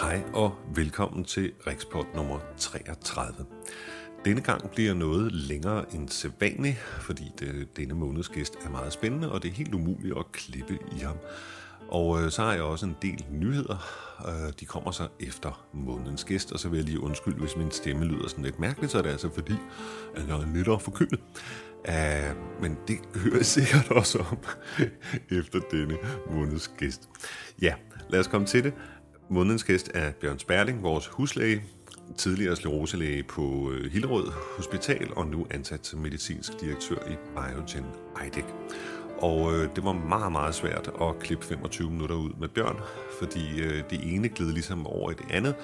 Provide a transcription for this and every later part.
Hej og velkommen til Riksport nummer 33. Denne gang bliver noget længere end sædvanligt, fordi det, denne måneds gæst er meget spændende, og det er helt umuligt at klippe i ham. Og øh, så har jeg også en del nyheder. Øh, de kommer så efter månedens gæst, og så vil jeg lige undskylde, hvis min stemme lyder sådan lidt mærkeligt, så er det altså fordi, at jeg er lidt forkølet. Uh, men det hører jeg sikkert også om efter denne måneds gæst. Ja, lad os komme til det. Månedens gæst er Bjørn Sperling, vores huslæge, tidligere skleroselæge på øh, Hillerød Hospital og nu ansat som medicinsk direktør i Biogen Eidec. Og øh, det var meget, meget svært at klippe 25 minutter ud med Bjørn, fordi øh, det ene gled ligesom over i det andet,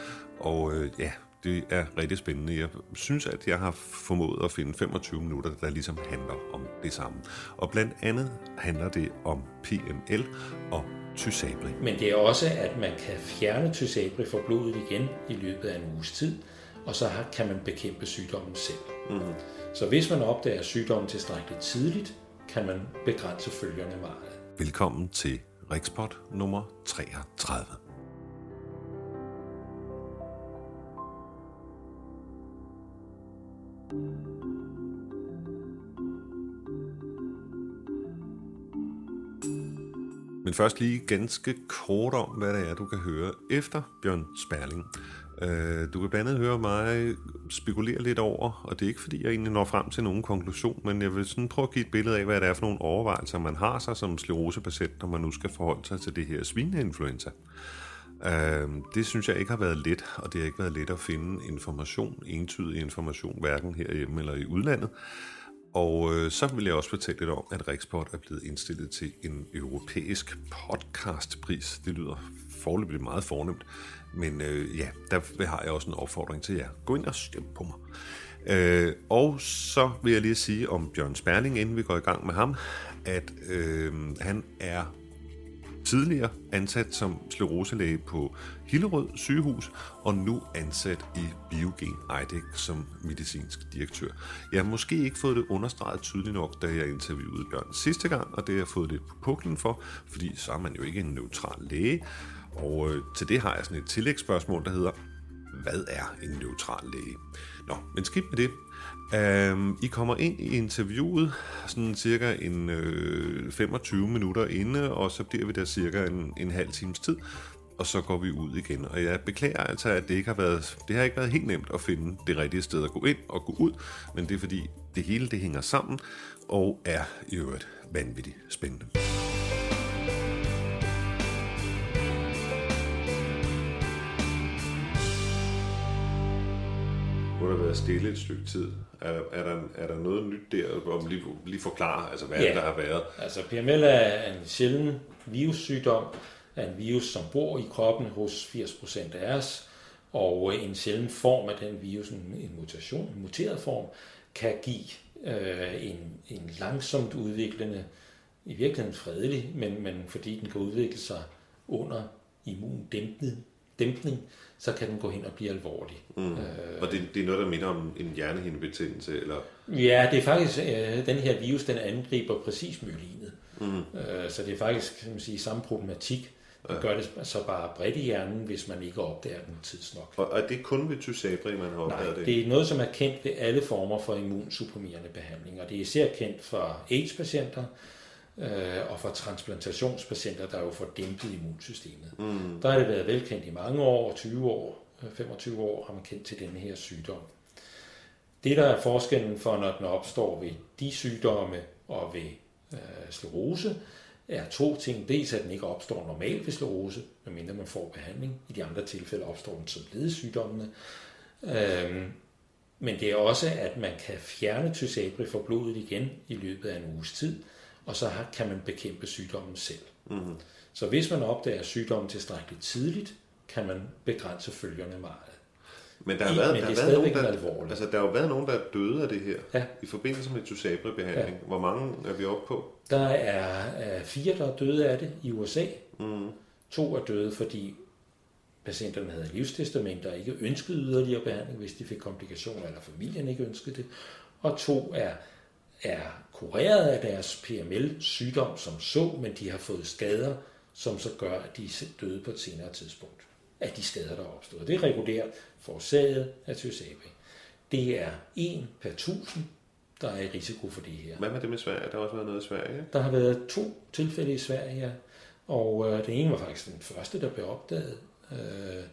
og øh, ja, det er rigtig spændende. Jeg synes, at jeg har formået at finde 25 minutter, der ligesom handler om det samme. Og blandt andet handler det om PML og Tysabri. Men det er også, at man kan fjerne Tysabri fra blodet igen i løbet af en uges tid, og så kan man bekæmpe sygdommen selv. Mm-hmm. Så hvis man opdager sygdommen tilstrækkeligt tidligt, kan man begrænse følgerne meget. Velkommen til Rikspot nummer 33. Men først lige ganske kort om, hvad det er, du kan høre efter Bjørn Sperling. Øh, du kan blandt andet høre mig spekulere lidt over, og det er ikke fordi, jeg egentlig når frem til nogen konklusion, men jeg vil sådan prøve at give et billede af, hvad det er for nogle overvejelser, man har sig som sklerosepatient, når man nu skal forholde sig til det her svineinfluenza. Øh, det synes jeg ikke har været let, og det har ikke været let at finde information, entydig information, hverken herhjemme eller i udlandet. Og øh, så vil jeg også fortælle lidt om, at Riksport er blevet indstillet til en europæisk podcastpris. Det lyder forløbig meget fornemt, men øh, ja, der har jeg også en opfordring til jer. Gå ind og stem på mig. Øh, og så vil jeg lige sige om Bjørn Sperling, inden vi går i gang med ham, at øh, han er tidligere ansat som skleroselæge på Hillerød sygehus, og nu ansat i Biogen Eidec som medicinsk direktør. Jeg har måske ikke fået det understreget tydeligt nok, da jeg interviewede Bjørn sidste gang, og det har jeg fået lidt på puklen for, fordi så er man jo ikke en neutral læge. Og øh, til det har jeg sådan et tillægsspørgsmål, der hedder, hvad er en neutral læge? Nå, men skidt med det. Um, I kommer ind i interviewet sådan cirka en øh, 25 minutter inde, og så bliver vi der cirka en, en halv times tid, og så går vi ud igen. Og jeg beklager altså, at det ikke har været, det har ikke været helt nemt at finde det rigtige sted at gå ind og gå ud, men det er fordi det hele det hænger sammen og er i øvrigt vanvittigt spændende. Har der været stille et stykke tid. Er, er, der, er der noget nyt der, man lige, lige forklare, altså hvad ja. der har været? Altså PML er en sjælden virussygdom, er en virus, som bor i kroppen hos 80% af os, og en sjælden form af den virus, en mutation, en muteret form, kan give øh, en, en langsomt udviklende, i virkeligheden fredelig, men, men fordi den kan udvikle sig under immundæmpning, dæmpning, så kan den gå hen og blive alvorlig. Mm. Øh, og det, det er noget, der minder om en hjernehindebetændelse? Eller? Ja, det er faktisk, øh, den her virus, den angriber præcis myelinet. Mm. Øh, så det er faktisk kan man sige, samme problematik. Den ja. gør det så bare bredt i hjernen, hvis man ikke opdager den tidsnok. Og er det kun ved Tysabri, man har opdaget Nej, det? det er noget, som er kendt ved alle former for immunsupprimerende behandling. Og det er især kendt for AIDS-patienter, øh, og for transplantationspatienter, der jo får dæmpet immunsystemet. Mm. Der har det været velkendt i mange år, 20 år, 25 år har man kendt til denne her sygdom. Det, der er forskellen for, når den opstår ved de sygdomme og ved øh, sklerose, er to ting. Dels at den ikke opstår normalt ved sklerose, medmindre man får behandling. I de andre tilfælde opstår den som ledesygdommene. Øhm, men det er også, at man kan fjerne Tysabri fra blodet igen i løbet af en uges tid, og så kan man bekæmpe sygdommen selv. Mm-hmm. Så hvis man opdager sygdommen tilstrækkeligt tidligt, kan man begrænse følgerne meget. Men der har været, der har været nogen, der, altså, der har jo været nogen, der er døde af det her ja. i forbindelse med Tysabri-behandling. Ja. Hvor mange er vi oppe på? Der er, er fire, der er døde af det i USA. Mm. To er døde, fordi patienterne havde livstestamenter og ikke ønskede yderligere behandling, hvis de fik komplikationer, eller familien ikke ønskede det. Og to er er kureret af deres PML-sygdom som så, men de har fået skader, som så gør, at de er døde på et senere tidspunkt. af de skader, der er opstået. Det er regulært forårsaget af Tysabe. Det er 1 per 1000, der er i risiko for det her. Hvad med det med Sverige? Der har også været noget i Sverige? Der har været to tilfælde i Sverige, ja. og øh, den ene var faktisk den første, der blev opdaget. Øh,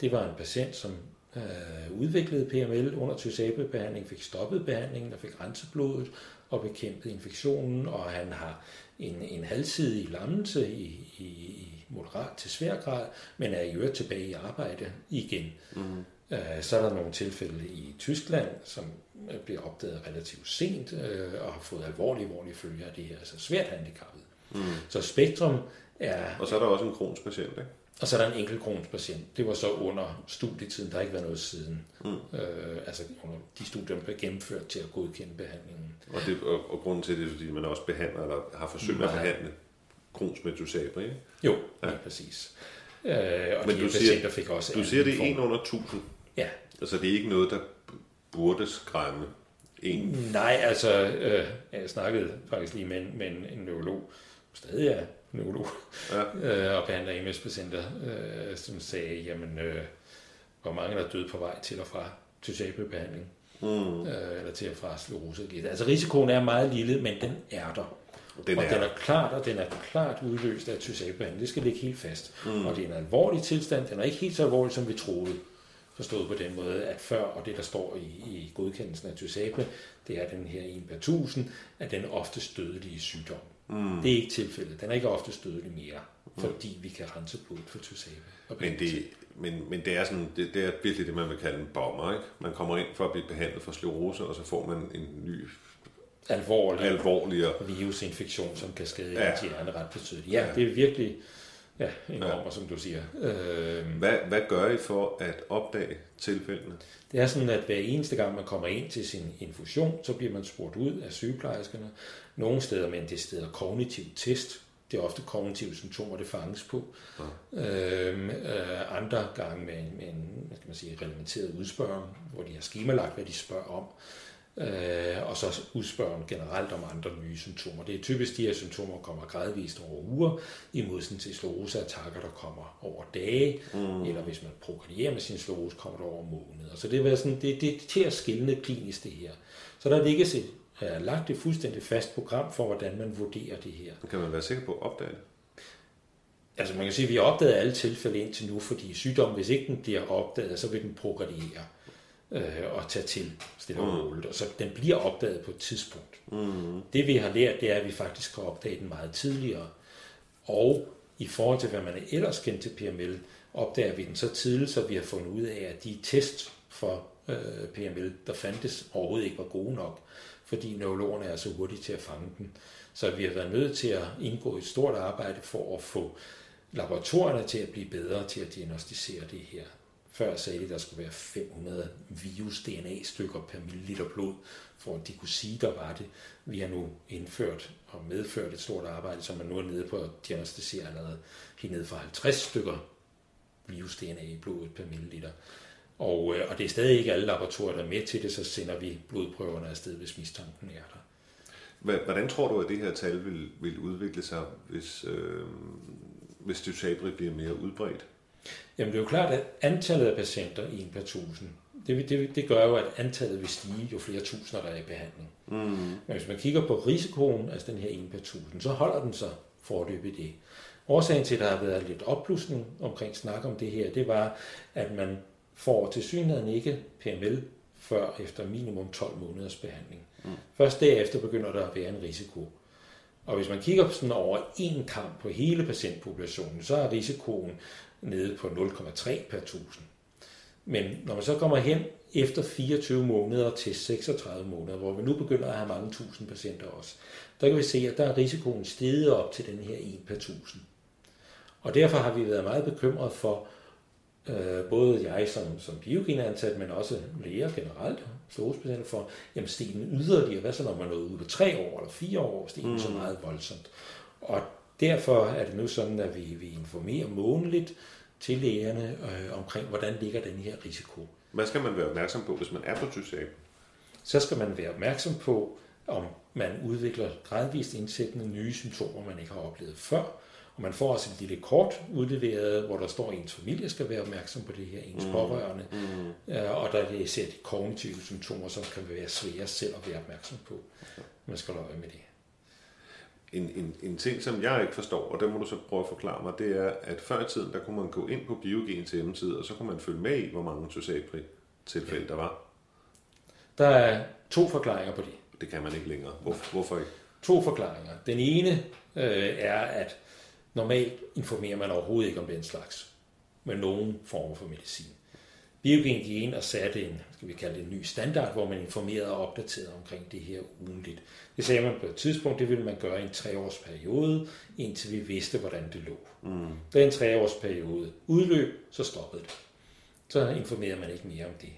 det var en patient, som øh, udviklede PML under Tysabe-behandling, fik stoppet behandlingen og fik renset blodet og bekæmpet infektionen, og han har en, en halvsidig lammelse i, i, i moderat til svær grad, men er i øvrigt tilbage i arbejde igen. Mm. Så er der nogle tilfælde i Tyskland, som bliver opdaget relativt sent øh, og har fået alvorlige, alvorlige følger af det her, altså svært handicappet. Mm. Så spektrum er... Og så er der også en krons patient, ikke? Og så er der en enkelt krons patient. Det var så under studietiden, der har ikke været noget siden. Mm. Øh, altså under de studier, der blev gennemført til at godkende behandlingen. Og, det, og, og grunden til det er, fordi man også behandler, eller har forsøgt at behandle krons med Dusabre, ikke? Jo, ja. præcis. Øh, og Men de du siger, fik også du siger, det er en under 1000? Ja. Altså det er ikke noget, der burde skræmme en? Nej, altså øh, jeg snakkede faktisk lige med, med en, en neurolog, stadig er neurolog, ja. øh, og behandler MS-patienter, øh, som sagde, jamen, øh, hvor mange der er døde på vej til og fra behandling mm. øh, eller til og fra sklerose. Altså risikoen er meget lille, men den er der. Den og er. den er klart, og den er klart udløst af tysabehandling. Det skal ligge helt fast. Mm. Og det er en alvorlig tilstand. Den er ikke helt så alvorlig, som vi troede. Forstået på den måde, at før, og det der står i, i godkendelsen af tysabe, det er den her 1 per 1000, at den ofte dødelige sygdom. Mm. Det er ikke tilfældet. Den er ikke ofte dødelig mere, mm. fordi vi kan rense blod for tysabe. Men det, men, men det er sådan, det, det er virkelig det, man vil kalde en bomber, ikke? Man kommer ind for at blive behandlet for sklerose, og så får man en ny alvorlig, alvorlig virusinfektion, som kan skade ja. hjerne ret betydeligt. Ja, ja, det er virkelig ja, en ja. bomber, som du siger. Øh, hvad, hvad gør I for at opdage tilfældene? Det er sådan, at hver eneste gang man kommer ind til sin infusion, så bliver man spurgt ud af sygeplejerskerne. Nogle steder med en decideret kognitiv test, det er ofte kognitive symptomer, det fanges på. Ja. Øhm, øh, andre gange med, med en hvad skal man sige, reglementeret udspørg, hvor de har skemalagt, hvad de spørger om. Øh, og så udspørgen generelt om andre nye symptomer. Det er typisk, de her symptomer kommer gradvist over uger, i modsætning til skleroseattacker, der kommer over dage, mm. eller hvis man progredierer med sin sklerose, kommer det over måneder. Så det er, sådan, det, det er til at skille klinisk det her. Så der ligger et er lagt et fuldstændig fast program for, hvordan man vurderer det her. Kan man være sikker på at opdage det? Altså man kan sige, at vi har opdaget alle tilfælde indtil nu, fordi sygdommen, hvis ikke den bliver opdaget, så vil den progrediere øh, og tage til stille og mm. roligt. Og så den bliver opdaget på et tidspunkt. Mm. Det vi har lært, det er, at vi faktisk kan opdage den meget tidligere. Og i forhold til, hvad man ellers kendt til PML, opdager vi den så tidligt, så vi har fundet ud af, at de test for øh, PML, der fandtes, overhovedet ikke var gode nok fordi neurologerne er så hurtige til at fange den. Så vi har været nødt til at indgå et stort arbejde for at få laboratorierne til at blive bedre til at diagnostisere det her. Før sagde de, at der skulle være 500 virus-DNA-stykker per milliliter blod, for at de kunne sige, der var det. Vi har nu indført og medført et stort arbejde, som man nu er nede på at diagnostisere allerede helt ned fra 50 stykker virus-DNA i blodet per milliliter. Og, øh, og det er stadig ikke alle laboratorier, der er med til det, så sender vi blodprøverne afsted, hvis mistanken er der. Hvordan tror du, at det her tal vil, vil udvikle sig, hvis, øh, hvis dysabri bliver mere udbredt? Jamen det er jo klart, at antallet af patienter i en per tusind, det, det, det gør jo, at antallet vil stige, jo flere tusinder der er i behandling. Mm. Men hvis man kigger på risikoen, altså den her 1 per tusind, så holder den sig forløb i det. Årsagen til, at der har været lidt opblusning omkring snak om det her, det var, at man får til ikke PML før efter minimum 12 måneders behandling. Mm. Først derefter begynder der at være en risiko. Og hvis man kigger sådan over en kamp på hele patientpopulationen, så er risikoen nede på 0,3 per 1000. Men når man så kommer hen efter 24 måneder til 36 måneder, hvor vi nu begynder at have mange tusind patienter også, der kan vi se, at der er risikoen steget op til den her 1 per 1000. Og derfor har vi været meget bekymret for, øh, både jeg som, som biogenansat, men også læger generelt, storspecialer for, jamen stenen yderligere, hvad så når man er ude på tre år eller fire år, stenen mm. så meget voldsomt. Og derfor er det nu sådan, at vi, vi informerer månedligt til lægerne øh, omkring, hvordan ligger den her risiko. Hvad skal man være opmærksom på, hvis man er på tysab? Så skal man være opmærksom på, om man udvikler gradvist indsættende nye symptomer, man ikke har oplevet før, Og man får også et lille kort udleveret, hvor der står, at ens familie skal være opmærksom på det her, ens mm. pårørende. Mm. Og der er det de kognitive symptomer, som kan være svære selv at være opmærksom på. Man skal holde øje med det. En, en, en ting, som jeg ikke forstår, og det må du så prøve at forklare mig, det er, at før i tiden, der kunne man gå ind på Biogens hjemmeside, og så kunne man følge med i, hvor mange socialpri tilfælde ja. der var. Der er to forklaringer på det. Det kan man ikke længere. Hvor, hvorfor ikke? To forklaringer. Den ene øh, er, at normalt informerer man overhovedet ikke om den slags med nogen form for medicin. Biogen gik ind og satte en, skal vi kalde det en ny standard, hvor man informerede og opdaterede omkring det her ugenligt. Det sagde man på et tidspunkt, det ville man gøre i en treårsperiode, indtil vi vidste, hvordan det lå. Mm. Da en treårsperiode udløb, så stoppede det. Så informerede man ikke mere om det.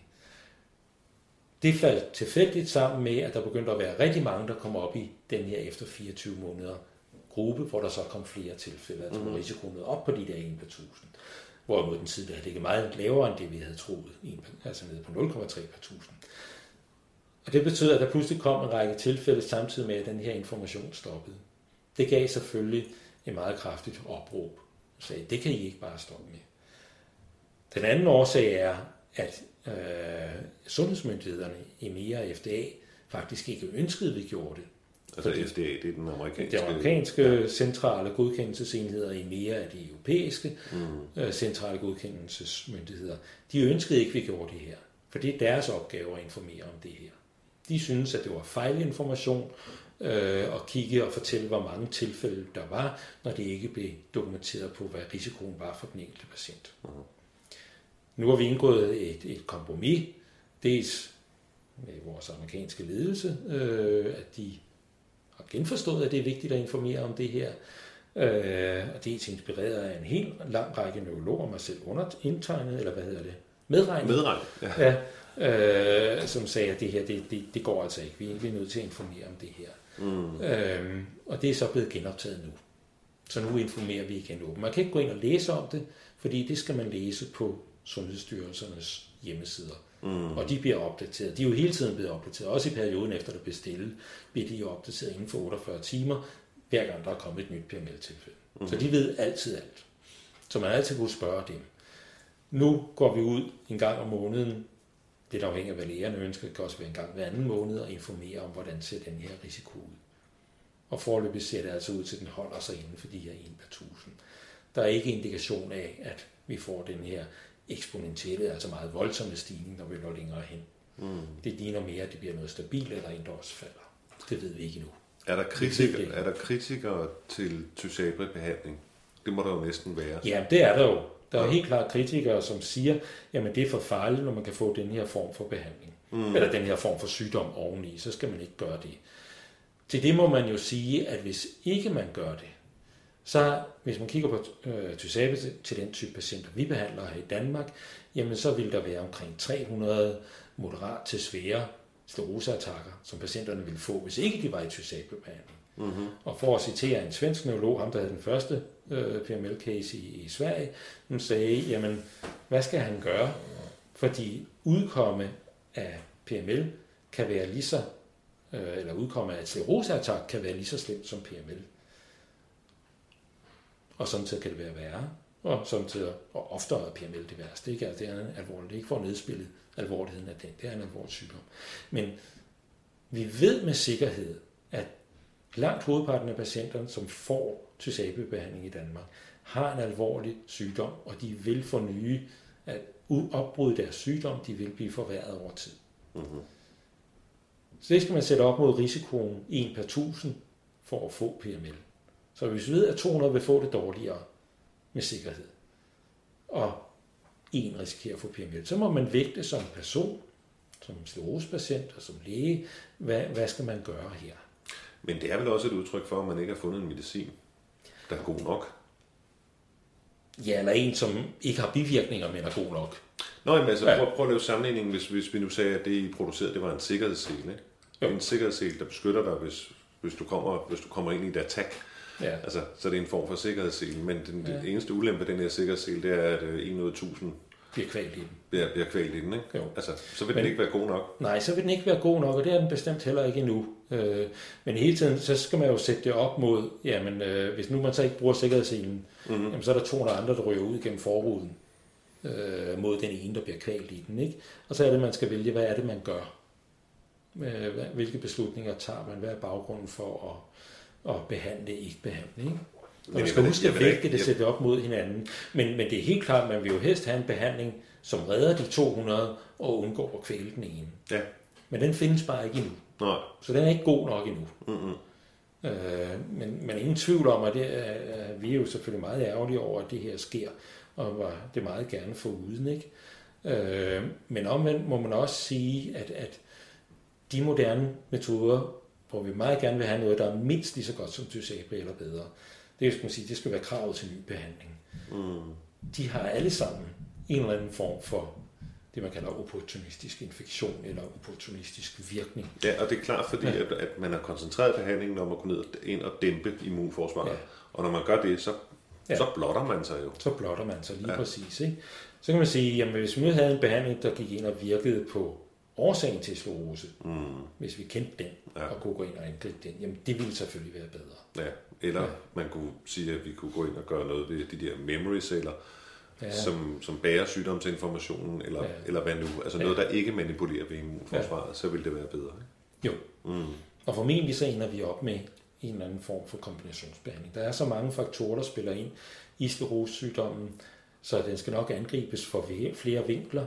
Det faldt tilfældigt sammen med, at der begyndte at være rigtig mange, der kom op i den her efter 24 måneder gruppe, hvor der så kom flere tilfælde, altså mm. risikoen op på de der 1 per 1000. Hvorimod den tidligere havde ligget meget lavere end det, vi havde troet, altså nede på 0,3 per 1000. Og det betød, at der pludselig kom en række tilfælde samtidig med, at den her information stoppede. Det gav selvfølgelig et meget kraftigt opråb. sagde, det kan I ikke bare stoppe med. Den anden årsag er, at øh, sundhedsmyndighederne i mere og FDA faktisk ikke ønskede, at vi gjorde det. Altså fordi, FDA, det er den amerikanske... De amerikanske ja. centrale godkendelsesenheder i mere af de europæiske mm. øh, centrale godkendelsesmyndigheder, de ønskede ikke, at vi gjorde det her. For det er deres opgave at informere om det her. De synes, at det var fejlinformation øh, at kigge og fortælle, hvor mange tilfælde der var, når det ikke blev dokumenteret på, hvad risikoen var for den enkelte patient. Mm. Nu har vi indgået et, et kompromis, dels med vores amerikanske ledelse, øh, at de genforstået, at det er vigtigt at informere om det her, øh, og dels inspireret af en helt lang række neurologer, mig selv under indtegnet, eller hvad hedder det? Medregnet. Medregnet, ja. ja øh, som sagde, at det her, det, det, det går altså ikke. Vi, vi er nødt til at informere om det her. Mm. Øh, og det er så blevet genoptaget nu. Så nu informerer vi igen åbent. Man kan ikke gå ind og læse om det, fordi det skal man læse på Sundhedsstyrelsernes hjemmesider. Mm. Og de bliver opdateret. De er jo hele tiden blevet opdateret. Også i perioden efter det blev stillet, bliver de jo opdateret inden for 48 timer, hver gang der er kommet et nyt PML-tilfælde. Mm. Så de ved altid alt. Så man altid kunne spørge dem. Nu går vi ud en gang om måneden. Det er afhængigt af, hvad lægerne ønsker. Det kan også være en gang hver anden måned og informere om, hvordan ser den her risiko ud. Og forløbet ser det altså ud til, at den holder sig inden for de her 1 per 1000. Der er ikke indikation af, at vi får den her eksponentielle, altså meget voldsomme stigning, når vi når længere hen. Mm. Det ligner mere, at det bliver noget stabilt, eller en, der også falder. Det ved vi ikke endnu. Er der, kritikere, er der kritikere til tysabre behandling? Det må der jo næsten være. Ja, det er der jo. Der er helt klart kritikere, som siger, jamen det er for farligt, når man kan få den her form for behandling. Mm. Eller den her form for sygdom oveni, så skal man ikke gøre det. Til det må man jo sige, at hvis ikke man gør det, så hvis man kigger på øh, tysabe til den type patienter, vi behandler her i Danmark, jamen så vil der være omkring 300 moderat til svære skleroseattacker, som patienterne ville få, hvis ikke de var i tysabebehandling. Mm-hmm. Og for at citere en svensk neurolog, ham der havde den første øh, PML-case i, i Sverige, hun sagde, jamen, hvad skal han gøre? Fordi udkomme af PML kan være lige så, øh, eller udkomme af et kan være lige så slemt som PML og samtidig kan det være værre, og samtidig og oftere er PML det værste. Ikke? Altså, det er alvorligt. Det er ikke for at nedspille alvorligheden af den. Det er en alvorlig sygdom. Men vi ved med sikkerhed, at langt hovedparten af patienterne, som får tysabebehandling i Danmark, har en alvorlig sygdom, og de vil få nye at opbryde deres sygdom, de vil blive forværret over tid. Mm-hmm. Så det skal man sætte op mod risikoen 1 per 1000 for at få PML. Så hvis vi ved, at 200 vil få det dårligere med sikkerhed, og en risikerer at få PML, så må man vægte som person, som sklerosepatient og som læge, hvad, hvad skal man gøre her? Men det er vel også et udtryk for, at man ikke har fundet en medicin, der er god nok? Ja, eller en, som ikke har bivirkninger, men er god nok. Nå, men altså, prøv, prøv at lave sammenligningen, hvis, hvis vi nu sagde, at det, I producerede, det var en sikkerhedssel, ikke? Jo. En sikkerhedssel, der beskytter dig, hvis, hvis, du kommer, hvis du kommer ind i et attack. Ja. Altså, så det er en form for sikkerhedssel, men den, ja. den eneste ulempe den her sikkerhedssel, det er, at øh, en ud af tusind bliver kvalt i den. Bliver, bliver kvalt i den, ikke? Jo. Altså, så vil Men- den ikke være god nok. Nej, så vil den ikke være god nok, og det er den bestemt heller ikke endnu. Øh, men hele tiden, så skal man jo sætte det op mod, jamen, øh, hvis nu man så ikke bruger sikkerhedsselen, mm-hmm. jamen, så er der 200 andre, der ryger ud gennem forruden øh, mod den ene, der bliver kvalt i den. Ikke? Og så er det, man skal vælge, hvad er det, man gør? Øh, hvilke beslutninger tager man? Hvad er baggrunden for at, at behandle, ikke behandle? Ikke? Og man jeg skal huske at vægte det, sætte op mod hinanden. Men, men det er helt klart, at man vil jo helst have en behandling, som redder de 200 og undgår at kvæle den ene. Ja. Men den findes bare ikke endnu. Nej. Så den er ikke god nok endnu. Mm-hmm. Øh, men, men ingen tvivl om, at det er, er- vi er jo selvfølgelig meget ærgerlige over, at det her sker, og var det meget gerne for uden. Ikke? Øh, men omvendt må man også sige, at, at de moderne metoder, hvor vi meget gerne vil have noget, der er mindst lige så godt som Tysabri eller bedre, det skal man sige, det skal være kravet til ny behandling. Mm. De har alle sammen en eller anden form for det, man kalder opportunistisk infektion eller opportunistisk virkning. Ja, og det er klart, fordi Ja. at, at man har koncentreret behandlingen om at gå ned ind og dæmpe immunforsvaret. Ja. Og når man gør det, så, Ja. så blotter man sig jo. så blotter man sig lige ja. Præcis. Ikke? Så kan man sige, jamen hvis vi nu havde en behandling, der gik ind og virkede på årsagen til sklerose, Mm. hvis vi kendte den, ja. Og kunne gå ind og angribe den, jamen det ville selvfølgelig være bedre. Ja. Eller Ja. man kunne sige, at vi kunne gå ind og gøre noget ved de der memory celler, Ja. som, som bærer sygdomsinformationen, eller, Ja. eller hvad nu. Altså Ja. noget, der ikke manipulerer ved immunforsvaret, ja. så vil det være bedre. Ikke? Jo, Mm. og formentlig så ender vi op med en eller anden form for kombinationsbehandling. Der er så mange faktorer, der spiller ind i sklerosesygdommen, så den skal nok angribes vi- flere vinkler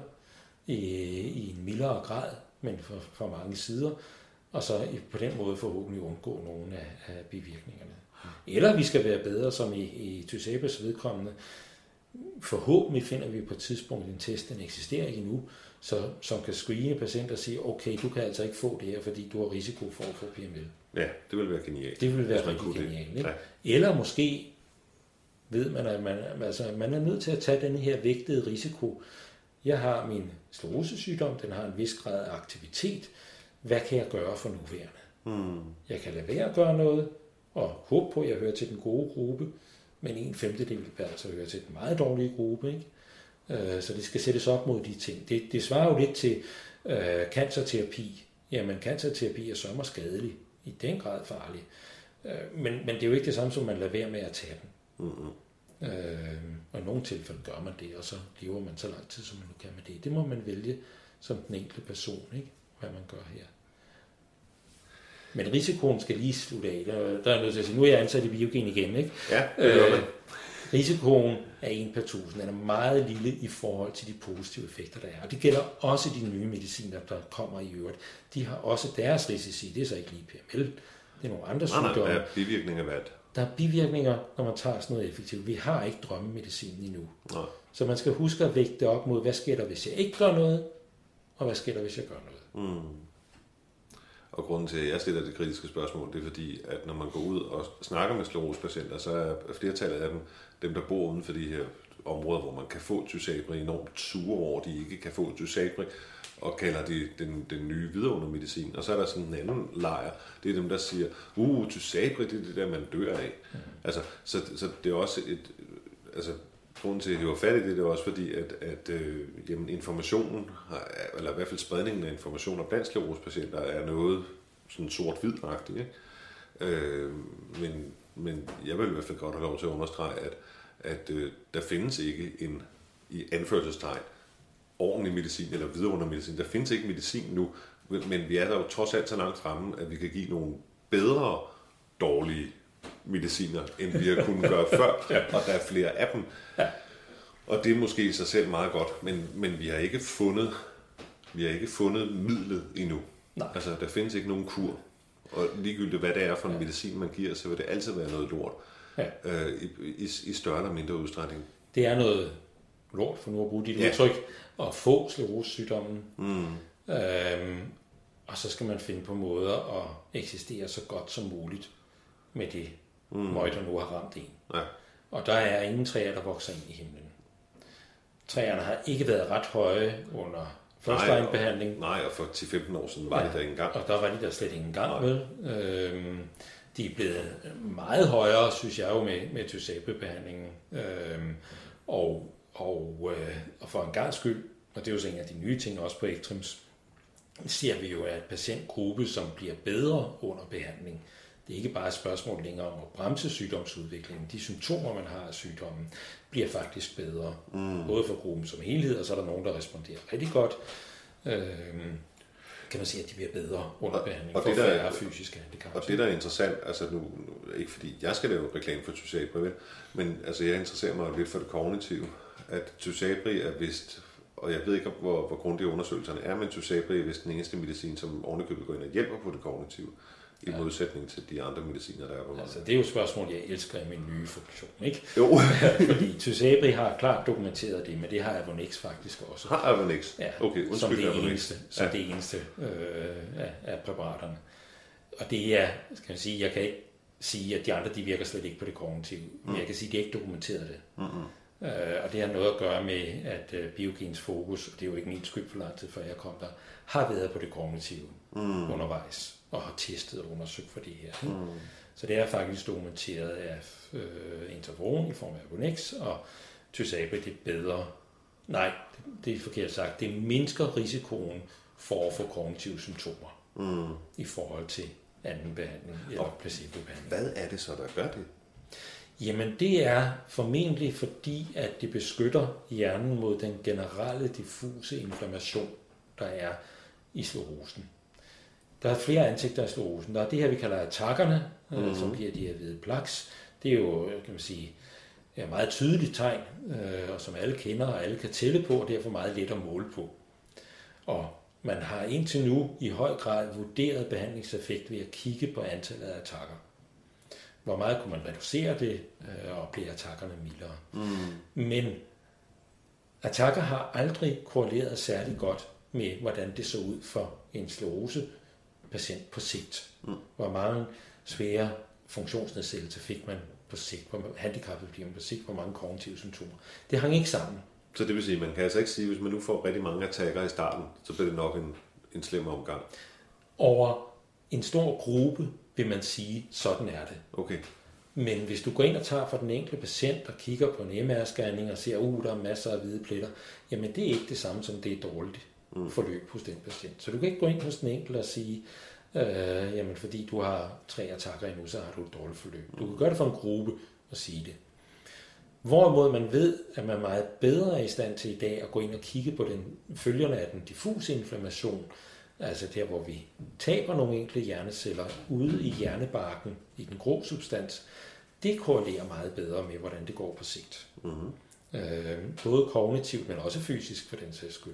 i, i en mildere grad, men fra, fra mange sider, og så på den måde forhåbentlig undgå nogle af, af bivirkningerne. Eller vi skal være bedre, som i, i Tysabes vedkommende. Forhåbentlig finder vi på et tidspunkt en test, den eksisterer ikke endnu, så, som kan screene patienter og sige, okay, du kan altså ikke få det her, fordi du har risiko for at få PML. Ja, det vil være genialt. Det vil være rigtig genialt. Ikke? Ja. Eller måske ved man, at man, altså, man er nødt til at tage den her vægtede risiko. Jeg har min sklerosesygdom, den har en vis grad af aktivitet. Hvad kan jeg gøre for nuværende? Mm. Jeg kan lade være at gøre noget, og håbe på, at jeg hører til den gode gruppe, men en femtedel vil altså høre til den meget dårlige gruppe. Ikke? Øh, Så det skal sættes op mod de ting. Det, det svarer jo lidt til øh, cancerterapi. Jamen, cancerterapi er sommer skadelig, i den grad farlig. Øh, men, men det er jo ikke det samme som, man lader være med at tage den. Mm-hmm. Øh, og i nogle tilfælde gør man det, og så lever man så lang tid, som man nu kan med det. Det må man vælge som den enkelte person, ikke? hvad man gør her. Men risikoen skal lige slutte af. Der, der er jeg nødt til at sige, nu er jeg ansat i Biogen igen. Ikke? Ja, det gør man. Øh, risikoen er 1 per 1000. Den er meget lille i forhold til de positive effekter, der er. Og det gælder også de nye mediciner, der kommer i øvrigt. De har også deres risici. Det er så ikke lige PML. Det er nogle andre Nej, nej, sygdomme. hvad er bivirkninger hvad? Der er bivirkninger, når man tager sådan noget effektivt. Vi har ikke drømmemedicin endnu. Nej. Så man skal huske at vægte det op mod, hvad sker der, hvis jeg ikke gør noget, og hvad sker der, hvis jeg gør noget. Mm. Og grunden til, at jeg stiller det kritiske spørgsmål, det er fordi, at når man går ud og snakker med sklerosepatienter, så er flertallet af dem, dem der bor uden for de her områder, hvor man kan få Tysabri, enormt sure over, at de ikke kan få Tysabri, og kalder det den, den nye vidundermedicin. Og så er der sådan en anden lejr, det er dem, der siger, uh, Tysabri, det er det der, man dør af. Mm. Altså, så, så det er også et, altså, grunden til, at jeg hiver fat i det, det er også fordi, at, at øh, jamen, informationen, eller i hvert fald spredningen af informationer blandt sklerosepatienter, er noget sådan sort-hvid-agtigt. Ikke? Øh, men, men jeg vil i hvert fald godt have lov til at understrege, at, at øh, der findes ikke en, i anførselstegn, ordentlig medicin eller vidundermedicin. Der findes ikke medicin nu, men vi er der jo trods alt så langt fremme, at vi kan give nogle bedre dårlige mediciner, end vi har kunnet gøre før, og der er flere af dem. Og det er måske i sig selv meget godt, men, men vi har ikke fundet vi har ikke fundet midlet endnu. Nej. Altså, der findes ikke nogen kur. Og ligegyldigt hvad det er for en medicin, man giver, så vil det altid være noget lort. Ja. Øh, i, i, I større eller mindre udstrækning. Det er noget lort, for nu at bruge dit Ja. udtryk, at få sklerosesygdommen. Mm. Øhm, og så skal man finde på måder at eksistere så godt som muligt med det mm. møg, der nu har ramt en. Ja. Og der er ingen træer, der vokser ind i himlen. Træerne har ikke været ret høje under første behandling. Nej, og for 10-15 år siden var Ja. det der ikke engang. Og der var de der slet ikke engang, vel? Øhm, de er blevet meget højere, synes jeg jo, med, med Tysabri-behandlingen. Øhm, og, Og, øh, og for en gang skyld, og det er jo så en af de nye ting også på Ektrims, ser vi jo, at patientgruppe, som bliver bedre under behandling, det er ikke bare et spørgsmål længere om at bremse sygdomsudviklingen. De symptomer, man har af sygdommen, bliver faktisk bedre. Mm. Både for gruppen som helhed, og så er der nogen, der responderer rigtig godt. Øh, kan man sige, at de bliver bedre under behandling og, og for det, der, fysiske handicap. Og det, der er interessant, altså nu, ikke fordi jeg skal lave reklame for Tysabri, men altså jeg interesserer mig lidt for det kognitive, at Tysabri er vist og jeg ved ikke, hvor, hvor grundige undersøgelserne er, men Tysabri er vist den eneste medicin, som ovenikøbet går ind og hjælper på det kognitive i ja. modsætning til de andre mediciner, der er på Altså, det er jo et spørgsmål, jeg elsker i min nye funktion, ikke? Jo. Fordi Tysabri har klart dokumenteret det, men det har Avonex faktisk også. Har Avonex? Ja, okay, undskyld, som det Avonex. eneste, som ja. det eneste øh, af, af præparaterne. Og det er, skal man sige, jeg kan ikke sige, at de andre, de virker slet ikke på det kognitive, mm. men jeg kan sige, at de ikke dokumenteret det. Mm-hmm. Øh, og det har noget at gøre med, at øh, biogens fokus, og det er jo ikke min skyld for lang tid før jeg kom der, har været på det kognitive mm. undervejs, og har testet og undersøgt for det her. Mm. Så det er faktisk dokumenteret af øh, interferon i form af Abonex, og Tysabri det er bedre. Nej, det er forkert sagt. Det mindsker risikoen for at få kognitive symptomer mm. i forhold til anden behandling eller placebo-behandling. Hvad er det så, der gør det? Jamen det er formentlig fordi, at det beskytter hjernen mod den generelle diffuse inflammation, der er i sklerosen. Der er flere ansigter af sklerosen. Der er det her, vi kalder attackerne, mm-hmm. som giver de her hvide plaks. Det er jo, kan man sige, et meget tydeligt tegn, øh, og som alle kender og alle kan tælle på, og derfor meget let at måle på. Og man har indtil nu i høj grad vurderet behandlingseffekt ved at kigge på antallet af attacker hvor meget kunne man reducere det, øh, og blive attackerne mildere. Mm. Men attacker har aldrig korreleret særlig godt med, hvordan det så ud for en sklerose patient på sigt. Mm. Hvor mange svære funktionsnedsættelser fik man på sigt, hvor handicappet bliver man på sigt, hvor mange kognitive symptomer. Det hang ikke sammen. Så det vil sige, man kan altså ikke sige, hvis man nu får rigtig mange attacker i starten, så bliver det nok en, en slem omgang. Over en stor gruppe vil man sige, sådan er det. Okay. Men hvis du går ind og tager for den enkelte patient og kigger på en MR-scanning og ser, at uh, der er masser af hvide pletter, jamen det er ikke det samme som det er dårligt mm. forløb hos den patient. Så du kan ikke gå ind hos den enkelte og sige, øh, jamen fordi du har tre attacker endnu, så har du et dårligt forløb. Du kan gøre det for en gruppe og sige det. Hvorimod man ved, at man er meget bedre i stand til i dag at gå ind og kigge på den følgerne af den diffuse inflammation, altså der, hvor vi taber nogle enkelte hjerneceller ude i hjernebarken, i den grå substans, det korrelerer meget bedre med, hvordan det går på sigt. Mm-hmm. Øh, både kognitivt, men også fysisk for den sags skyld.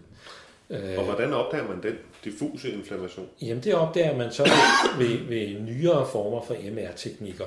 Og hvordan opdager man den diffuse inflammation? Jamen det opdager man så ved, ved nyere former for MR-teknikker,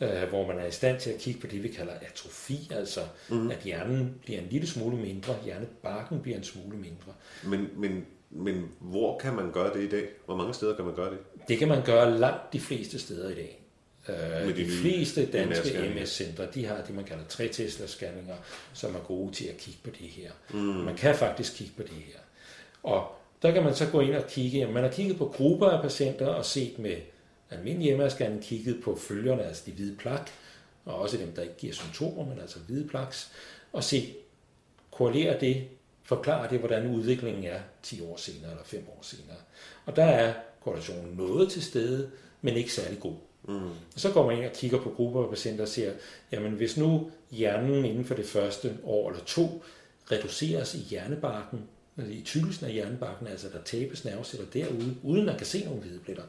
øh, hvor man er i stand til at kigge på det, vi kalder atrofi, altså mm. at hjernen bliver en lille smule mindre, hjernebarken bliver en smule mindre. Men, men men hvor kan man gøre det i dag? Hvor mange steder kan man gøre det? Det kan man gøre langt de fleste steder i dag. Uh, de, de fleste danske MS-centre, de har det, man kalder 3 Tesla-scanninger, som er gode til at kigge på det her. Mm. Man kan faktisk kigge på det her. Og der kan man så gå ind og kigge. Man har kigget på grupper af patienter og set med almindelig MR-scanning kigget på følgerne, altså de hvide plak, og også dem, der ikke giver symptomer, men altså hvide plaks, og se, korrelerer det forklarer det, hvordan udviklingen er 10 år senere eller 5 år senere. Og der er korrelationen noget til stede, men ikke særlig god. Mm. Og så går man ind og kigger på grupper af patienter og siger, jamen hvis nu hjernen inden for det første år eller to reduceres i hjernebarken, altså i tykkelsen af hjernebarken, altså der tabes nerveceller derude, uden man kan se nogle hvide pletter,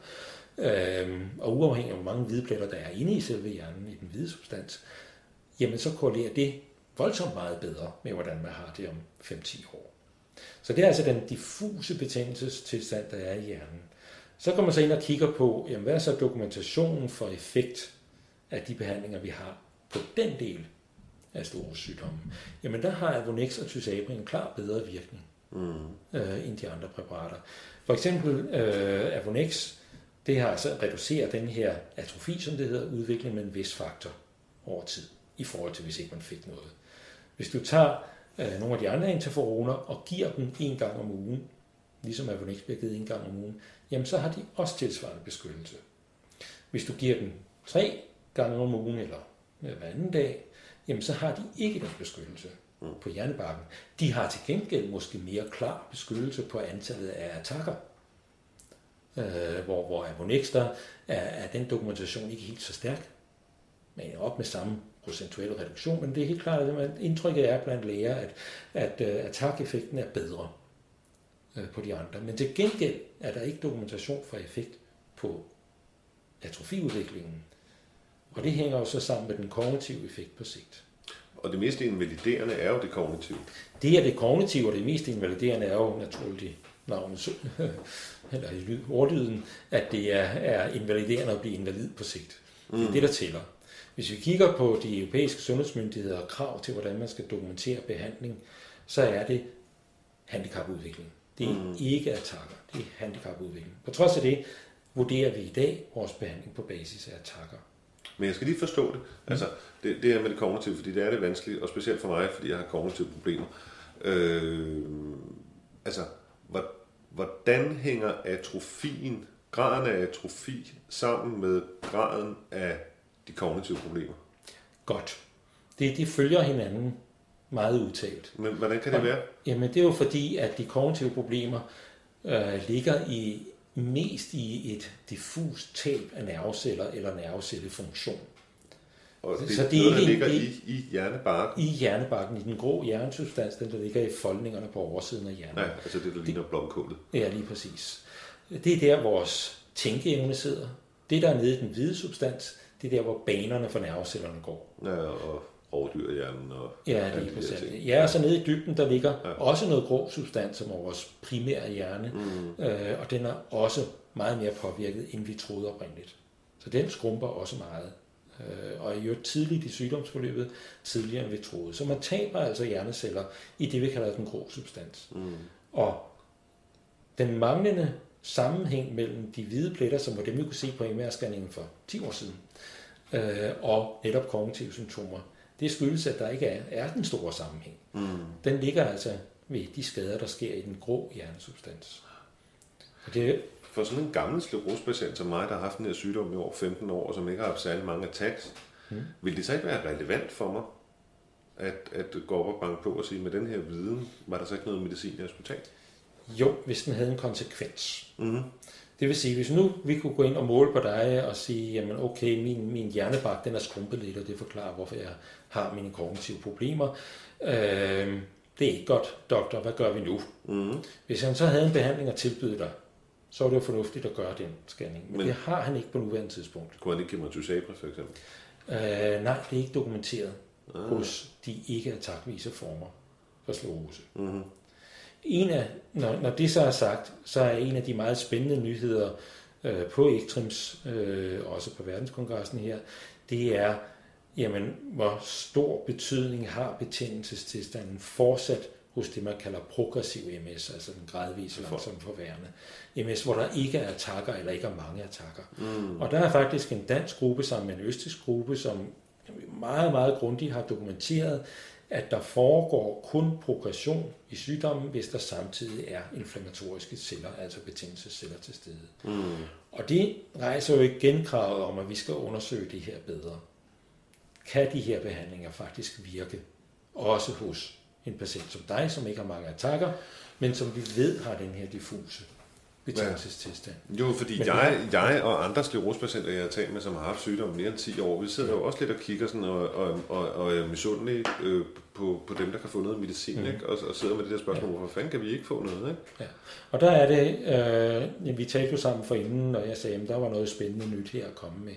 øhm, og uafhængig af hvor mange hvide pletter der er inde i selve hjernen, i den hvide substans, jamen så korrelerer det voldsomt meget bedre med, hvordan man har det om 5-10 år. Så det er altså den diffuse betændelsestilstand, der er i hjernen. Så kommer man så ind og kigger på, jamen, hvad er så dokumentationen for effekt af de behandlinger, vi har på den del af store sygdomme. Jamen der har Avonex og Tysabri en klar bedre virkning mm. øh, end de andre præparater. For eksempel øh, Avonex, det har altså reduceret den her atrofi, som det hedder, udvikling med en vis faktor over tid, i forhold til hvis ikke man fik noget. Hvis du tager øh, nogle af de andre interferoner og giver dem en gang om ugen, ligesom Avonex bliver givet en gang om ugen, jamen så har de også tilsvarende beskyttelse. Hvis du giver dem tre gange om ugen eller hver anden dag, jamen så har de ikke den beskyttelse. Mm. på hjernebarken. De har til gengæld måske mere klar beskyttelse på antallet af attacker. Øh, hvor, hvor Avonex, der er, er den dokumentation ikke helt så stærk. Men op med samme procentuel reduktion, men det er helt klart, at indtrykket er blandt læger, at, at uh, attack-effekten er bedre uh, på de andre. Men til gengæld er der ikke dokumentation for effekt på atrofiudviklingen. Og det hænger jo så sammen med den kognitive effekt på sigt. Og det mest invaliderende er jo det kognitive. Det er det kognitive, og det mest invaliderende er jo naturligt navnet, eller ordlyden, at det er, er invaliderende at blive invalid på sigt. Det er mm. det, der tæller. Hvis vi kigger på de europæiske sundhedsmyndigheder og krav til, hvordan man skal dokumentere behandling, så er det handicapudvikling. Det er mm. ikke attacker, det er handicapudvikling. På trods af det vurderer vi i dag vores behandling på basis af attacker. Men jeg skal lige forstå det. Mm. Altså, det, det her med det kognitive, fordi det er det vanskeligt, og specielt for mig, fordi jeg har kognitive problemer. Øh, altså, hvordan hænger atrofien, graden af atrofi, sammen med graden af de kognitive problemer? Godt. Det, de følger hinanden meget udtalt. Men hvordan kan det være? Jamen det er jo fordi, at de kognitive problemer øh, ligger i mest i et diffust tab af nerveceller eller nervecellefunktion. Og det, så det er noget, ikke, der ligger det, i, i hjernebarken? I hjernebarken, i den grå hjernesubstans, den der ligger i foldningerne på oversiden af hjernen. Ja, altså det, der ligner blomkålet. Ja, lige præcis. Det er der, vores tænkeevne sidder. Det, der er nede i den hvide substans, det er der, hvor banerne for nervecellerne går. Ja, og rovdyrhjernen og Ja, lige præcis. Ja, og så nede i dybden, der ligger ja. også noget grå substans, som er vores primære hjerne, mm. øh, og den er også meget mere påvirket, end vi troede oprindeligt. Så den skrumper også meget. Øh, og jo tidligt i sygdomsforløbet, tidligere end vi troede. Så man taber altså hjerneceller i det, vi kalder den grå substans. Mm. Og den manglende sammenhæng mellem de hvide pletter, som var dem, vi kunne se på MR-scanningen for 10 år siden, øh, og netop kognitive symptomer, det skyldes, at der ikke er, er den store sammenhæng. Mm. Den ligger altså ved de skader, der sker i den grå hjernesubstans. Og det, for sådan en gammel sklerosepatient som mig, der har haft den her sygdom i over 15 år, og som ikke har haft særlig mange attacks, mm. vil det så ikke være relevant for mig, at, at gå op og banke på og sige, med den her viden, var der så ikke noget medicin, jeg skulle tage? Jo, hvis den havde en konsekvens. Mm. Det vil sige, hvis nu vi kunne gå ind og måle på dig og sige, jamen okay, min, min hjernebark den er skrumpet lidt, og det forklarer, hvorfor jeg har mine kognitive problemer. Øh, det er ikke godt, doktor, hvad gør vi nu? Mm. Hvis han så havde en behandling at tilbyde dig, så er det jo fornuftigt at gøre den scanning. Men, Men det har han ikke på nuværende tidspunkt. Kunne han ikke give mig Tysabra for eksempel? Øh, nej, det er ikke dokumenteret ah. hos de ikke attackvise former for sklerose. Mm-hmm. En af, når, når det så er sagt, så er en af de meget spændende nyheder øh, på Ektrims, øh, også på verdenskongressen her, det er, jamen, hvor stor betydning har betændelsestilstanden fortsat hos det, man kalder progressiv MS, altså den gradvise langsomt forværende MS, hvor der ikke er attacker eller ikke er mange attacker. Mm. Og der er faktisk en dansk gruppe sammen med en østisk gruppe, som meget, meget grundigt har dokumenteret, at der foregår kun progression i sygdommen, hvis der samtidig er inflammatoriske celler, altså betændelsesceller til stede. Mm. Og det rejser jo igen kravet om, at vi skal undersøge det her bedre. Kan de her behandlinger faktisk virke, også hos en patient som dig, som ikke har mange attacker, men som vi ved har den her diffuse betændelsestilstand. Ja. Jo, fordi Men, jeg, jeg og andre sklerosepatienter, jeg har talt med, som har haft sygdom mere end 10 år, vi sidder jo også lidt og kigger sådan og, og, og, og er misundelige øh, på, på dem, der kan få noget medicin, mm. ikke? Og, og sidder med det der spørgsmål, ja. hvorfor fanden kan vi ikke få noget? Ikke? Ja. Og der er det, øh, vi talte jo sammen for inden, og jeg sagde, at der var noget spændende nyt her at komme med.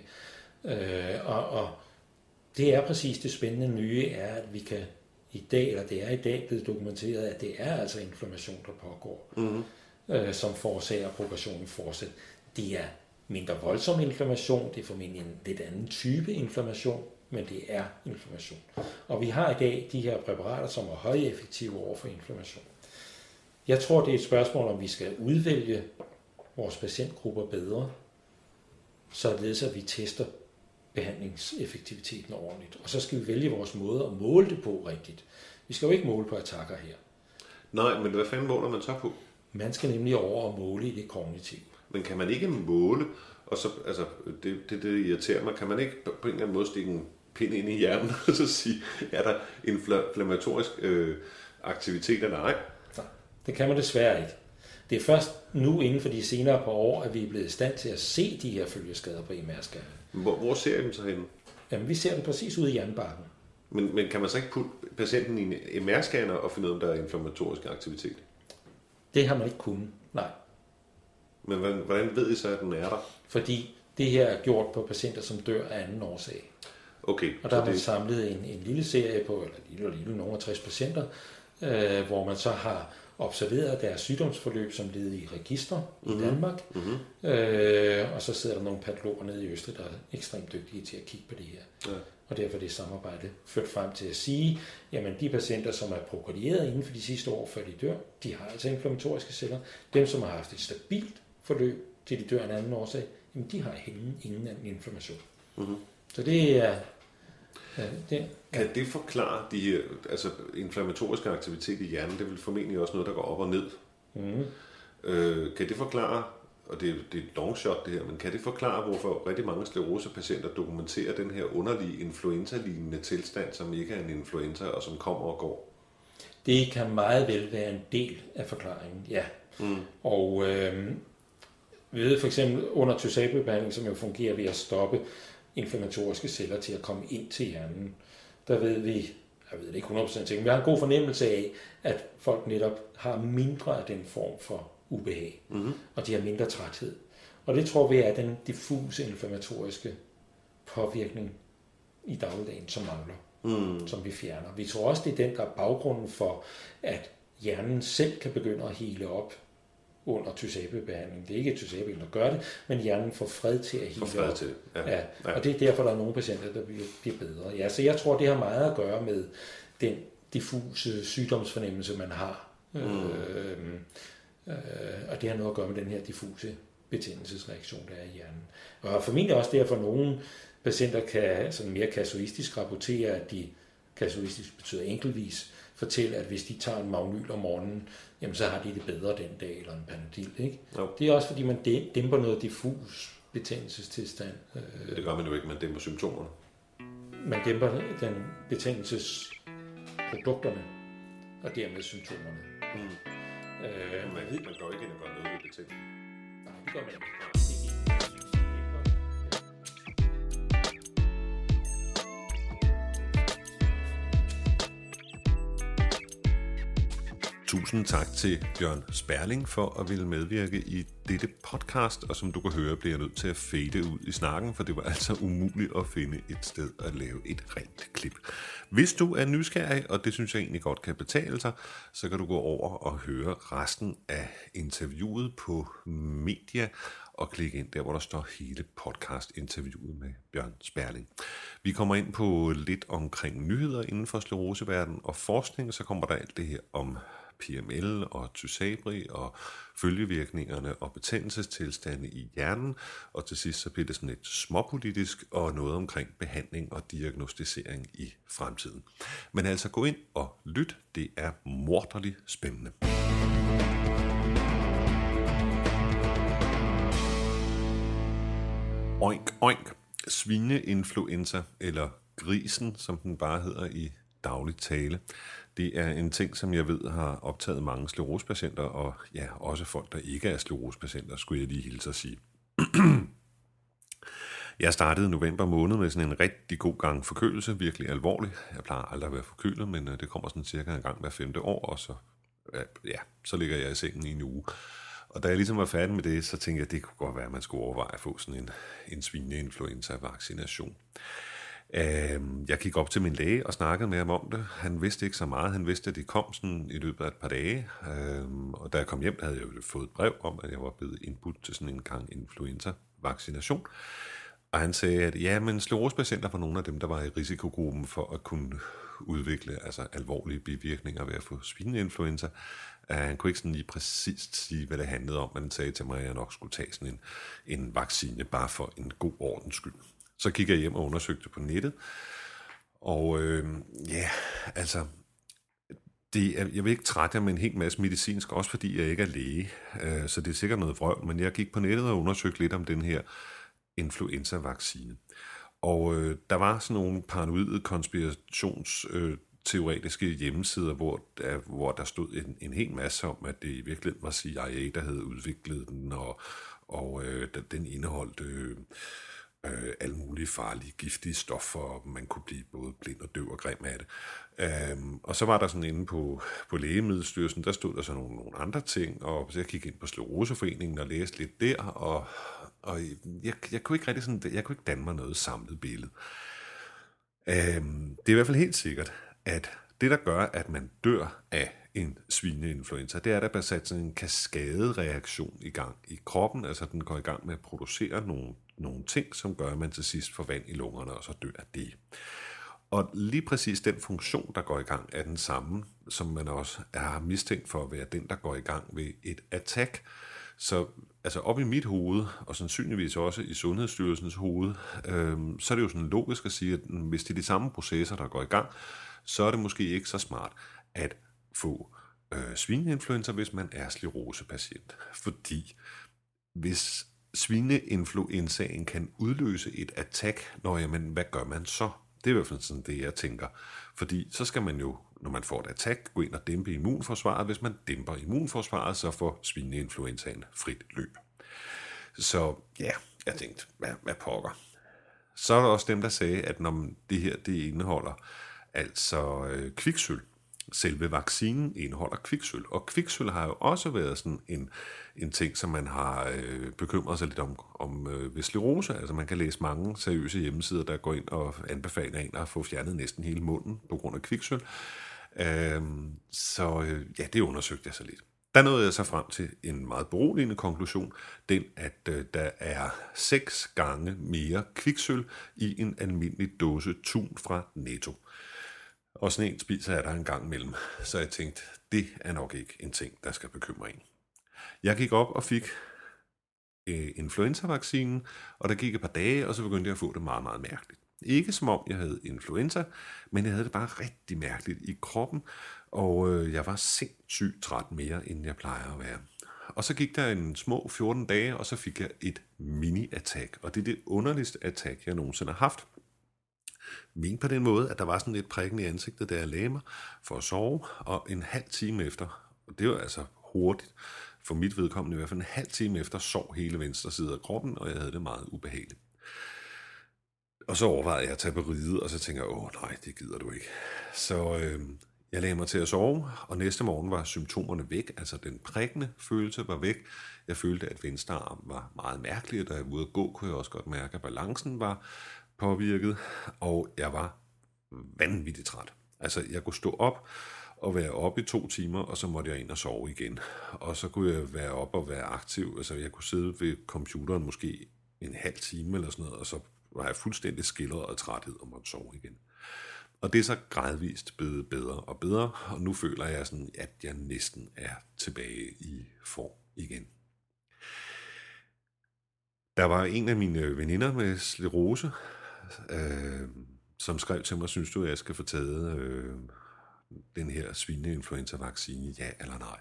Øh, og, og det er præcis det spændende nye, er, at vi kan i dag, eller det er i dag blevet dokumenteret, at det er altså inflammation, der pågår. Mm øh, som forårsager progressionen fortsat. Det er mindre voldsom inflammation, det er formentlig en lidt anden type inflammation, men det er inflammation. Og vi har i dag de her præparater, som er højeffektive over for inflammation. Jeg tror, det er et spørgsmål, om vi skal udvælge vores patientgrupper bedre, således at vi tester behandlingseffektiviteten ordentligt. Og så skal vi vælge vores måde at måle det på rigtigt. Vi skal jo ikke måle på attacker her. Nej, men hvad fanden måler man så på? Man skal nemlig over og måle i det kognitive. Men kan man ikke måle, og så, altså, det, det, det irriterer mig, kan man ikke på en eller anden måde stikke en pind ind i hjernen, og så sige, er der inflammatorisk øh, aktivitet eller ej? Nej, det kan man desværre ikke. Det er først nu inden for de senere par år, at vi er blevet i stand til at se de her følgeskader på MR-scanner. Hvor, hvor ser I dem så henne? Jamen, vi ser dem præcis ude i hjernebarken. Men, men kan man så ikke putte patienten i en MR-scanner og finde ud af, om der er inflammatorisk aktivitet? Det har man ikke kunnet, nej. Men hvordan, hvordan ved I så, at den er der? Fordi det her er gjort på patienter, som dør af anden årsag. Okay. Og der har man det, samlet en, en lille serie på, eller lille og lille, nogle af 60 patienter, øh, hvor man så har observeret deres sygdomsforløb som led i register mm-hmm. i Danmark. Mm-hmm. Øh, og så sidder der nogle patologer nede i Østrig, der er ekstremt dygtige til at kigge på det her. Ja. Og derfor er det samarbejde ført frem til at sige, jamen de patienter, som er prokarieret inden for de sidste år, før de dør, de har altså inflammatoriske celler. Dem, som har haft et stabilt forløb, til de dør af en anden årsag, jamen de har ingen, ingen anden inflammation. Mm-hmm. Så det er... Ja, det, kan det forklare de her, altså inflammatoriske aktivitet i hjernen, det vil formentlig også noget, der går op og ned. Mm. Øh, kan det forklare, og det, det er et long shot det her, men kan det forklare, hvorfor rigtig mange sklerosepatienter dokumenterer den her underlige influenza-lignende tilstand, som ikke er en influenza, og som kommer og går? Det kan meget vel være en del af forklaringen, ja. Mm. Og øh, vi ved for eksempel under Tysabri-behandling, som jo fungerer ved at stoppe inflammatoriske celler til at komme ind til hjernen, der ved vi, jeg ved det ikke 100% ting, men vi har en god fornemmelse af, at folk netop har mindre af den form for ubehag, mm-hmm. og de har mindre træthed. Og det tror vi er den diffuse inflammatoriske påvirkning i dagligdagen, som mangler, mm. som vi fjerner. Vi tror også, det er den, der er baggrunden for, at hjernen selv kan begynde at hele op under tysabebehandling. Det er ikke tysabe, der gør det, men hjernen får fred til at hele fred til ja. Ja. ja. Og det er derfor, der er nogle patienter, der bliver, bliver bedre. Ja, så jeg tror, det har meget at gøre med den diffuse sygdomsfornemmelse, man har. Mm. Øh, øh, og det har noget at gøre med den her diffuse betændelsesreaktion, der er i hjernen. Og formentlig også derfor, at nogle patienter kan sådan mere kasuistisk rapportere, at de kasuistisk betyder enkeltvis, fortælle, at hvis de tager en magnyl om morgenen, jamen så har de det bedre den dag, eller en panodil. Ikke? Jo. Det er også fordi, man dæmper noget diffus betændelsestilstand. Det gør man jo ikke, man dæmper symptomerne. Man dæmper den betændelsesprodukterne, og dermed symptomerne. Mm. Øh, man, man går ikke ind og gør noget ved betændelsen. Nej, det gør man ikke. Tusind tak til Bjørn Sperling for at ville medvirke i dette podcast, og som du kan høre, bliver jeg nødt til at fade ud i snakken, for det var altså umuligt at finde et sted at lave et rent klip. Hvis du er nysgerrig, og det synes jeg egentlig godt kan betale sig, så kan du gå over og høre resten af interviewet på Media, og klikke ind der, hvor der står hele podcast-interviewet med Bjørn Sperling. Vi kommer ind på lidt omkring nyheder inden for skleroseverden og forskning, så kommer der alt det her om PML og Tysabri og følgevirkningerne og betændelsestilstande i hjernen. Og til sidst så bliver det sådan lidt småpolitisk og noget omkring behandling og diagnostisering i fremtiden. Men altså gå ind og lyt, det er morderligt spændende. Oink, oink. Svineinfluenza, eller grisen, som den bare hedder i daglig tale. Det er en ting, som jeg ved har optaget mange sklerosepatienter, og ja, også folk, der ikke er sklerosepatienter, skulle jeg lige hilse at sige. Jeg startede november måned med sådan en rigtig god gang forkølelse, virkelig alvorlig. Jeg plejer aldrig at være forkølet, men øh, det kommer sådan cirka en gang hver femte år, og så, ja, så ligger jeg i sengen i en uge. Og da jeg ligesom var færdig med det, så tænkte jeg, at det kunne godt være, at man skulle overveje at få sådan en, en svineinfluenza-vaccination. Øh, jeg gik op til min læge og snakkede med ham om det. Han vidste ikke så meget. Han vidste, at det kom sådan i løbet af et par dage. Øh, og da jeg kom hjem, havde jeg jo fået et brev om, at jeg var blevet indbudt til sådan en gang influenza-vaccination. Og han sagde, at ja, men sklerosepatienter var nogle af dem, der var i risikogruppen for at kunne udvikle altså alvorlige bivirkninger ved at få svineinfluenza. Uh, han kunne ikke sådan lige præcist sige, hvad det handlede om, men han sagde til mig, at jeg nok skulle tage sådan en, en vaccine, bare for en god ordens skyld. Så gik jeg hjem og undersøgte på nettet. Og øh, ja, altså, det er, jeg vil ikke trætte jer med en hel masse medicinsk, også fordi jeg ikke er læge, øh, så det er sikkert noget vrøvl, men jeg gik på nettet og undersøgte lidt om den her influenza-vaccine. Og øh, der var sådan nogle paranoide konspirations... Øh, teoretiske hjemmesider, hvor der, hvor der stod en, en hel masse om, at det i virkeligheden var CIA, der havde udviklet den, og, og øh, den indeholdt øh, øh, alle mulige farlige, giftige stoffer, og man kunne blive både blind og døv og grim af det. Øhm, og så var der sådan inde på, på Lægemiddelstyrelsen, der stod der så nogle, nogle andre ting, og så jeg kiggede ind på Skleroseforeningen og læste lidt der, og, og jeg, jeg kunne ikke rigtig sådan, jeg kunne ikke danne mig noget samlet billede. Øhm, det er i hvert fald helt sikkert, at det, der gør, at man dør af en svineinfluenza, det er, at der bliver sat sådan en kaskadereaktion i gang i kroppen, altså den går i gang med at producere nogle, nogle ting, som gør, at man til sidst får vand i lungerne, og så dør af det. Og lige præcis den funktion, der går i gang, er den samme, som man også er mistænkt for at være den, der går i gang ved et attack. Så altså op i mit hoved, og sandsynligvis også i Sundhedsstyrelsens hoved, øh, så er det jo sådan logisk at sige, at hvis det er de samme processer, der går i gang, så er det måske ikke så smart at få øh, svineinfluenza, hvis man er sklerosepatient. Fordi hvis svineinfluenzaen kan udløse et attack, når jamen, hvad gør man så? Det er i hvert fald sådan det, jeg tænker. Fordi så skal man jo, når man får et attack, gå ind og dæmpe immunforsvaret. Hvis man dæmper immunforsvaret, så får svineinfluenzaen frit løb. Så ja, jeg tænkte, hvad, hvad pokker? Så er der også dem, der sagde, at når det her det indeholder altså øh, kviksøl. Selve vaccinen indeholder kviksøl, og kviksøl har jo også været sådan en, en ting, som man har øh, bekymret sig lidt om, om øh, ved sklerose. Altså man kan læse mange seriøse hjemmesider, der går ind og anbefaler en at få fjernet næsten hele munden på grund af kviksøl. Øh, så øh, ja, det undersøgte jeg så lidt. Der nåede jeg så frem til en meget beroligende konklusion, den at øh, der er seks gange mere kviksøl i en almindelig dåse tun fra Netto. Og sådan en spiser jeg der en gang imellem. Så jeg tænkte, det er nok ikke en ting, der skal bekymre en. Jeg gik op og fik øh, influenza-vaccinen, og der gik et par dage, og så begyndte jeg at få det meget, meget mærkeligt. Ikke som om jeg havde influenza, men jeg havde det bare rigtig mærkeligt i kroppen, og øh, jeg var sindssygt træt mere, end jeg plejer at være. Og så gik der en små 14 dage, og så fik jeg et mini-attack, og det er det underligste attack, jeg nogensinde har haft min på den måde, at der var sådan lidt prikken i ansigtet, da jeg lagde mig for at sove, og en halv time efter, og det var altså hurtigt, for mit vedkommende i hvert fald en halv time efter, sov hele venstre side af kroppen, og jeg havde det meget ubehageligt. Og så overvejede jeg at tage på ride, og så tænker jeg, åh nej, det gider du ikke. Så øh, jeg lagde mig til at sove, og næste morgen var symptomerne væk, altså den prikkende følelse var væk. Jeg følte, at venstre arm var meget mærkelig, og da jeg var ude at gå, kunne jeg også godt mærke, at balancen var påvirket, og jeg var vanvittigt træt. Altså, jeg kunne stå op og være op i to timer, og så måtte jeg ind og sove igen. Og så kunne jeg være op og være aktiv. Altså, jeg kunne sidde ved computeren måske en halv time eller sådan noget, og så var jeg fuldstændig skildret og træthed og måtte sove igen. Og det er så gradvist blevet bedre og bedre, og nu føler jeg sådan, at jeg næsten er tilbage i form igen. Der var en af mine veninder med slerose, øh, som skrev til mig, synes du, at jeg skal få taget øh, den her svineinfluenza-vaccine, ja eller nej?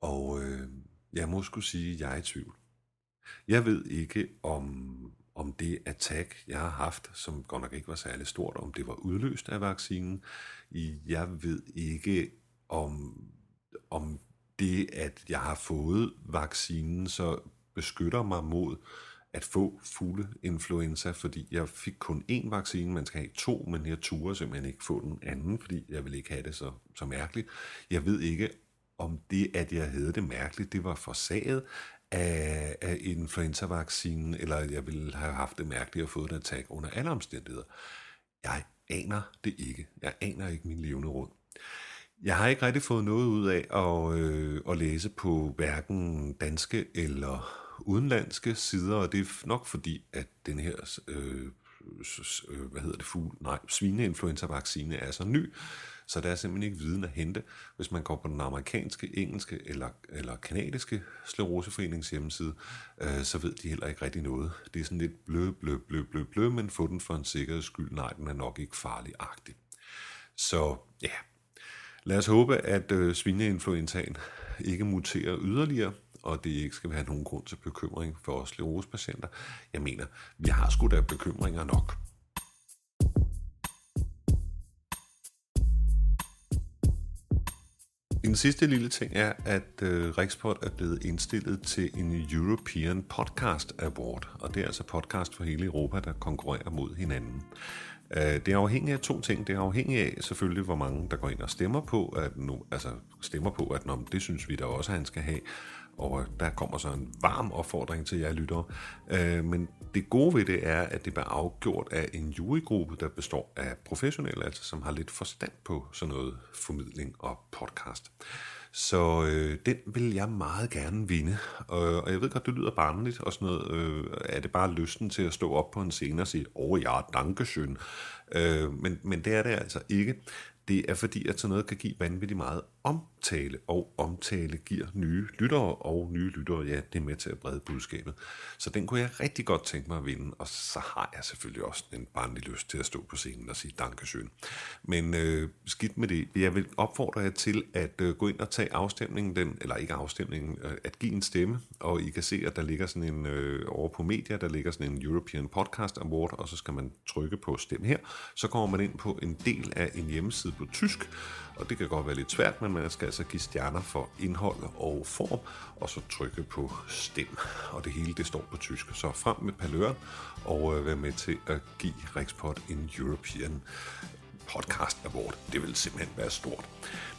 Og øh, jeg må skulle sige, at jeg er i tvivl. Jeg ved ikke, om, om det attack, jeg har haft, som godt nok ikke var særlig stort, om det var udløst af vaccinen. Jeg ved ikke, om, om det, at jeg har fået vaccinen, så beskytter mig mod at få fugleinfluenza, fordi jeg fik kun én vaccine, man skal have to, men jeg turde simpelthen ikke få den anden, fordi jeg ville ikke have det så, så mærkeligt. Jeg ved ikke, om det, at jeg havde det mærkeligt, det var forsaget af, af influenza-vaccinen, eller jeg ville have haft det mærkeligt at få et attack under alle omstændigheder. Jeg aner det ikke. Jeg aner ikke min levende råd. Jeg har ikke rigtig fået noget ud af at, øh, at læse på hverken danske eller udenlandske sider, og det er nok fordi, at den her øh, øh, hvad hedder det, fugl, nej, svineinfluenza-vaccine er så ny, så der er simpelthen ikke viden at hente. Hvis man går på den amerikanske, engelske eller, eller kanadiske skleroseforenings hjemmeside, øh, så ved de heller ikke rigtig noget. Det er sådan lidt blø, blø, blø, blø, blø, men få den for en sikkerheds skyld. Nej, den er nok ikke farlig-agtig. Så ja, lad os håbe, at øh, svineinfluenzaen ikke muterer yderligere, og det ikke skal være nogen grund til bekymring for os sklerosepatienter. Jeg mener, vi har sgu da bekymringer nok. En sidste lille ting er, at øh, Rexport er blevet indstillet til en European Podcast Award, og det er altså podcast for hele Europa, der konkurrerer mod hinanden. Øh, det er afhængigt af to ting. Det er afhængigt af selvfølgelig, hvor mange der går ind og stemmer på, at nu, altså stemmer på, at nå, det synes vi da også, at han skal have. Og der kommer så en varm opfordring til jer lyttere. Øh, men det gode ved det er, at det bliver afgjort af en jurygruppe, der består af professionelle, altså som har lidt forstand på sådan noget formidling og podcast. Så øh, den vil jeg meget gerne vinde. Og, og jeg ved godt, det lyder barnligt og sådan noget. Øh, er det bare lysten til at stå op på en scene og sige, åh oh, ja, dankesøn. Øh, men, men det er det altså ikke. Det er fordi, at sådan noget kan give vanvittigt meget omtale, og omtale giver nye lyttere, og nye lyttere, ja, det er med til at brede budskabet. Så den kunne jeg rigtig godt tænke mig at vinde, og så har jeg selvfølgelig også en barnlig lyst til at stå på scenen og sige dankesøn. Men øh, skidt med det. Jeg vil opfordre jer til at øh, gå ind og tage afstemningen, den, eller ikke afstemningen, øh, at give en stemme, og I kan se, at der ligger sådan en, øh, over på media, der ligger sådan en European Podcast Award, og så skal man trykke på stem her, så kommer man ind på en del af en hjemmeside på tysk, og det kan godt være lidt svært, men man skal altså give stjerner for indhold og form, og så trykke på stem. Og det hele det står på tysk. Så frem med paløren og øh, være med til at give Rexport en European Podcast Award. Det vil simpelthen være stort.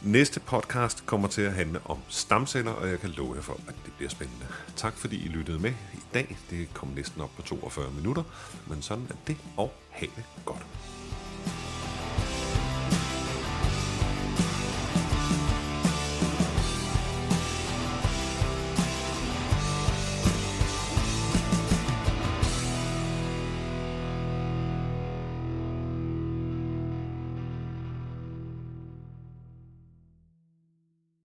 Næste podcast kommer til at handle om stamceller, og jeg kan love jer for, at det bliver spændende. Tak fordi I lyttede med i dag. Det kom næsten op på 42 minutter, men sådan er det, og have det godt.